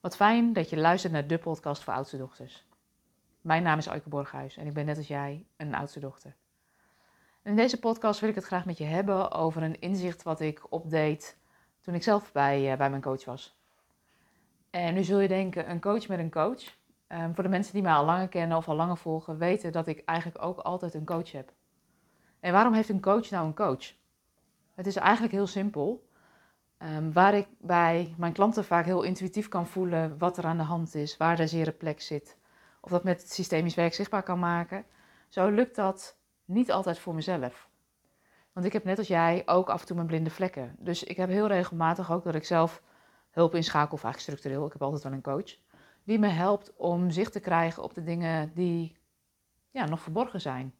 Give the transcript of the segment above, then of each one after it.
Wat fijn dat je luistert naar de podcast voor oudste dochters. Mijn naam is Aike Borghuis en ik ben net als jij een oudste dochter. in deze podcast wil ik het graag met je hebben over een inzicht wat ik opdeed toen ik zelf bij, uh, bij mijn coach was. En nu zul je denken, een coach met een coach. Um, voor de mensen die mij al langer kennen of al langer volgen, weten dat ik eigenlijk ook altijd een coach heb. En waarom heeft een coach nou een coach? Het is eigenlijk heel simpel. Um, waar ik bij mijn klanten vaak heel intuïtief kan voelen wat er aan de hand is, waar de zere plek zit, of dat met het systemisch werk zichtbaar kan maken, zo lukt dat niet altijd voor mezelf. Want ik heb net als jij ook af en toe mijn blinde vlekken. Dus ik heb heel regelmatig ook dat ik zelf hulp inschakel, eigenlijk structureel, ik heb altijd wel een coach, die me helpt om zicht te krijgen op de dingen die ja, nog verborgen zijn.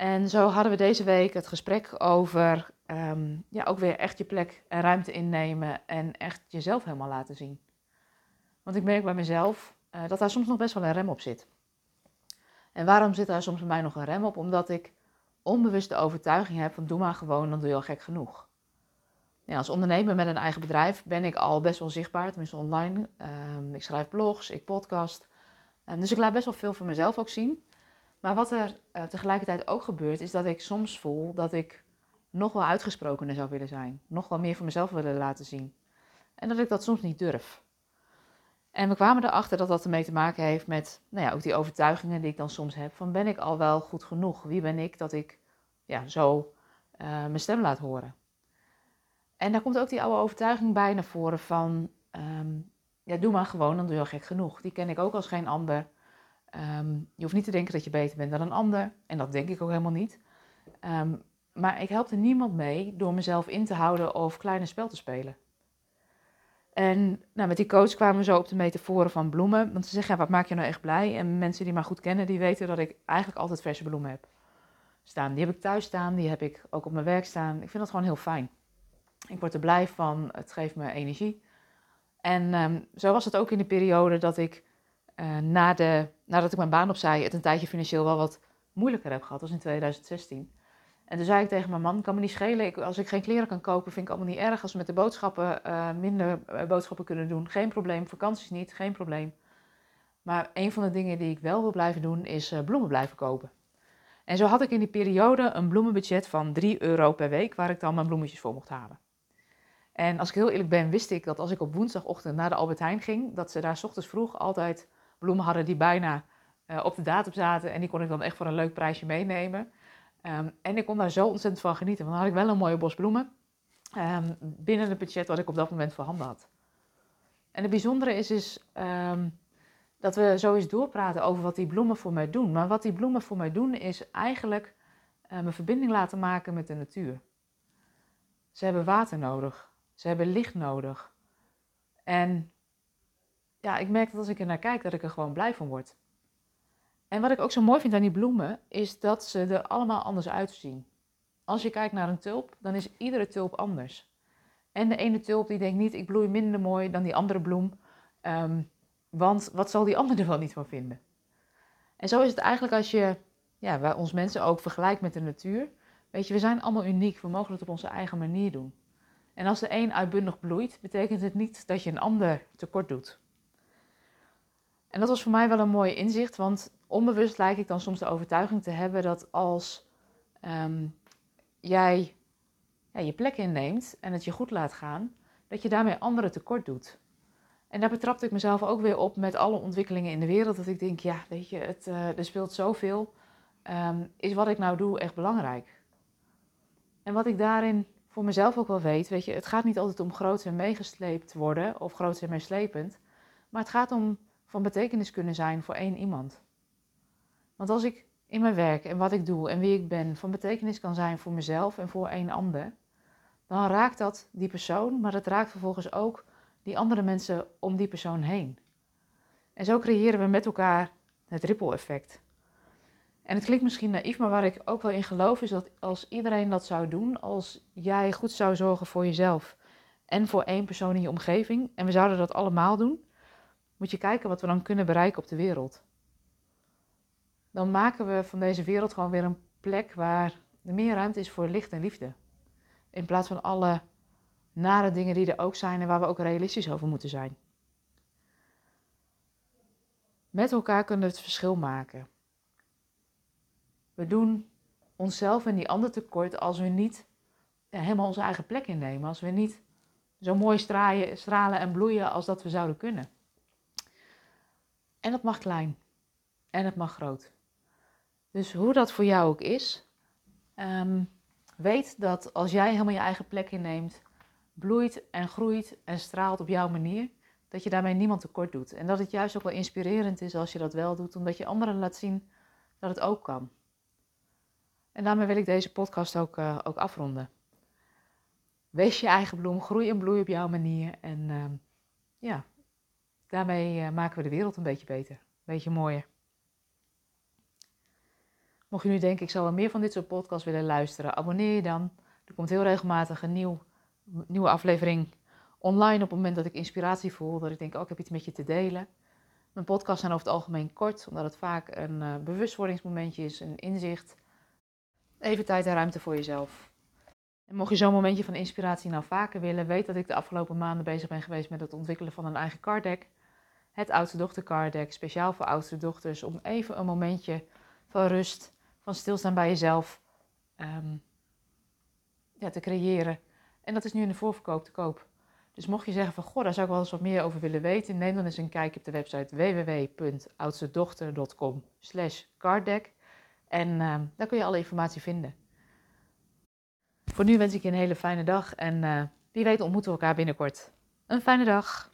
En zo hadden we deze week het gesprek over Ehm, ja, ook weer echt je plek en ruimte innemen en echt jezelf helemaal laten zien. Want ik merk bij mezelf uh, dat daar soms nog best wel een rem op zit. En waarom zit daar soms bij mij nog een rem op? Omdat ik onbewust de overtuiging heb van doe maar gewoon, dan doe je al gek genoeg. Ja, als ondernemer met een eigen bedrijf ben ik al best wel zichtbaar, tenminste online. Um, ik schrijf blogs, ik podcast. Um, dus ik laat best wel veel van mezelf ook zien. Maar wat er uh, tegelijkertijd ook gebeurt, is dat ik soms voel dat ik nog wel uitgesprokener zou willen zijn. Nog wel meer van mezelf willen laten zien. En dat ik dat soms niet durf. En we kwamen erachter dat dat ermee te maken heeft met nou ja, ook die overtuigingen die ik dan soms heb. Van ben ik al wel goed genoeg? Wie ben ik dat ik ja, zo uh, mijn stem laat horen? En daar komt ook die oude overtuiging bij naar voren van... Um, ja, doe maar gewoon, dan doe je al gek genoeg. Die ken ik ook als geen ander. Um, je hoeft niet te denken dat je beter bent dan een ander. En dat denk ik ook helemaal niet. Um, maar ik helpte niemand mee door mezelf in te houden of kleine spel te spelen. En nou, met die coach kwamen we zo op de metaforen van bloemen. Want ze zeggen, wat maak je nou echt blij? En mensen die mij goed kennen, die weten dat ik eigenlijk altijd verse bloemen heb staan. Die heb ik thuis staan, die heb ik ook op mijn werk staan. Ik vind dat gewoon heel fijn. Ik word er blij van, het geeft me energie. En um, zo was het ook in de periode dat ik, uh, na de, nadat ik mijn baan opzij, het een tijdje financieel wel wat moeilijker heb gehad. Was in 2016. En toen zei ik tegen mijn man, kan me niet schelen, ik, als ik geen kleren kan kopen, vind ik allemaal niet erg. Als we met de boodschappen uh, minder uh, boodschappen kunnen doen, geen probleem. Vakanties niet, geen probleem. Maar een van de dingen die ik wel wil blijven doen, is uh, bloemen blijven kopen. En zo had ik in die periode een bloemenbudget van 3 euro per week, waar ik dan mijn bloemetjes voor mocht halen. En als ik heel eerlijk ben, wist ik dat als ik op woensdagochtend naar de Albert Heijn ging, dat ze daar ochtends vroeg altijd bloemen hadden die bijna op de datum zaten. En die kon ik dan echt voor een leuk prijsje meenemen. Um, en ik kon daar zo ontzettend van genieten. Want dan had ik wel een mooie bos bloemen um, binnen het budget wat ik op dat moment voor handen had. En het bijzondere is, is um, dat we zo eens doorpraten over wat die bloemen voor mij doen. Maar wat die bloemen voor mij doen is eigenlijk um, een verbinding laten maken met de natuur. Ze hebben water nodig. Ze hebben licht nodig. En ja, ik merk dat als ik er naar kijk, dat ik er gewoon blij van word. En wat ik ook zo mooi vind aan die bloemen, is dat ze er allemaal anders uitzien. Als je kijkt naar een tulp, dan is iedere tulp anders. En de ene tulp die denkt niet, ik bloei minder mooi dan die andere bloem. Um, want wat zal die andere er wel niet van vinden? En zo is het eigenlijk als je ja, wij ons mensen ook vergelijkt met de natuur. Weet je, we zijn allemaal uniek. We mogen het op onze eigen manier doen. En als de een uitbundig bloeit, betekent het niet dat je een ander tekort doet. En dat was voor mij wel een mooi inzicht, want onbewust lijkt ik dan soms de overtuiging te hebben dat als um, jij ja, je plek inneemt en het je goed laat gaan, dat je daarmee anderen tekort doet. En daar betrapte ik mezelf ook weer op met alle ontwikkelingen in de wereld. Dat ik denk, ja, weet je, het, uh, er speelt zoveel. Um, is wat ik nou doe echt belangrijk? En wat ik daarin voor mezelf ook wel weet, weet je, het gaat niet altijd om groot en meegesleept worden of groot en meeslepend. Maar het gaat om van betekenis kunnen zijn voor één iemand. Want als ik in mijn werk en wat ik doe en wie ik ben van betekenis kan zijn voor mezelf en voor een ander, dan raakt dat die persoon, maar het raakt vervolgens ook die andere mensen om die persoon heen. En zo creëren we met elkaar het ripple-effect. En het klinkt misschien naïef, maar waar ik ook wel in geloof is dat als iedereen dat zou doen, als jij goed zou zorgen voor jezelf en voor één persoon in je omgeving, en we zouden dat allemaal doen, moet je kijken wat we dan kunnen bereiken op de wereld dan maken we van deze wereld gewoon weer een plek waar er meer ruimte is voor licht en liefde. In plaats van alle nare dingen die er ook zijn en waar we ook realistisch over moeten zijn. Met elkaar kunnen we het verschil maken. We doen onszelf en die ander tekort als we niet helemaal onze eigen plek innemen. Als we niet zo mooi stralen en bloeien als dat we zouden kunnen. En dat mag klein. En het mag groot. Dus hoe dat voor jou ook is, ehm, weet dat als jij helemaal je eigen plek inneemt, bloeit en groeit en straalt op jouw manier, dat je daarmee niemand tekort doet. En dat het juist ook wel inspirerend is als je dat wel doet, omdat je anderen laat zien dat het ook kan. En daarmee wil ik deze podcast ook, uh, ook afronden. Wees je eigen bloem, groei en bloei op jouw manier. En uh, ja, daarmee uh, maken we de wereld een beetje beter, een beetje mooier. Mocht je nu denken, ik zou wel meer van dit soort podcasts willen luisteren, abonneer je dan. Er komt heel regelmatig een nieuw, nieuwe aflevering online op het moment dat ik inspiratie voel. Dat ik denk, oh, ik heb iets met je te delen. Mijn podcasts zijn over het algemeen kort, omdat het vaak een uh, bewustwordingsmomentje is, een inzicht. Even tijd en ruimte voor jezelf. En mocht je zo'n momentje van inspiratie nou vaker willen, weet dat ik de afgelopen maanden bezig ben geweest met het ontwikkelen van een eigen card deck. Het oudste dochter card deck, speciaal voor oudste dochters, om even een momentje van rust, van stilstaan bij jezelf um, ja, te creëren. En dat is nu in de voorverkoop te koop. Dus mocht je zeggen van, goh, daar zou ik wel eens wat meer over willen weten, neem dan eens een kijkje op de website www.oudstedochter.com slash carddeck. En uh, daar kun je alle informatie vinden. Voor nu wens ik je een hele fijne dag en uh, wie weet ontmoeten we elkaar binnenkort. Een fijne dag.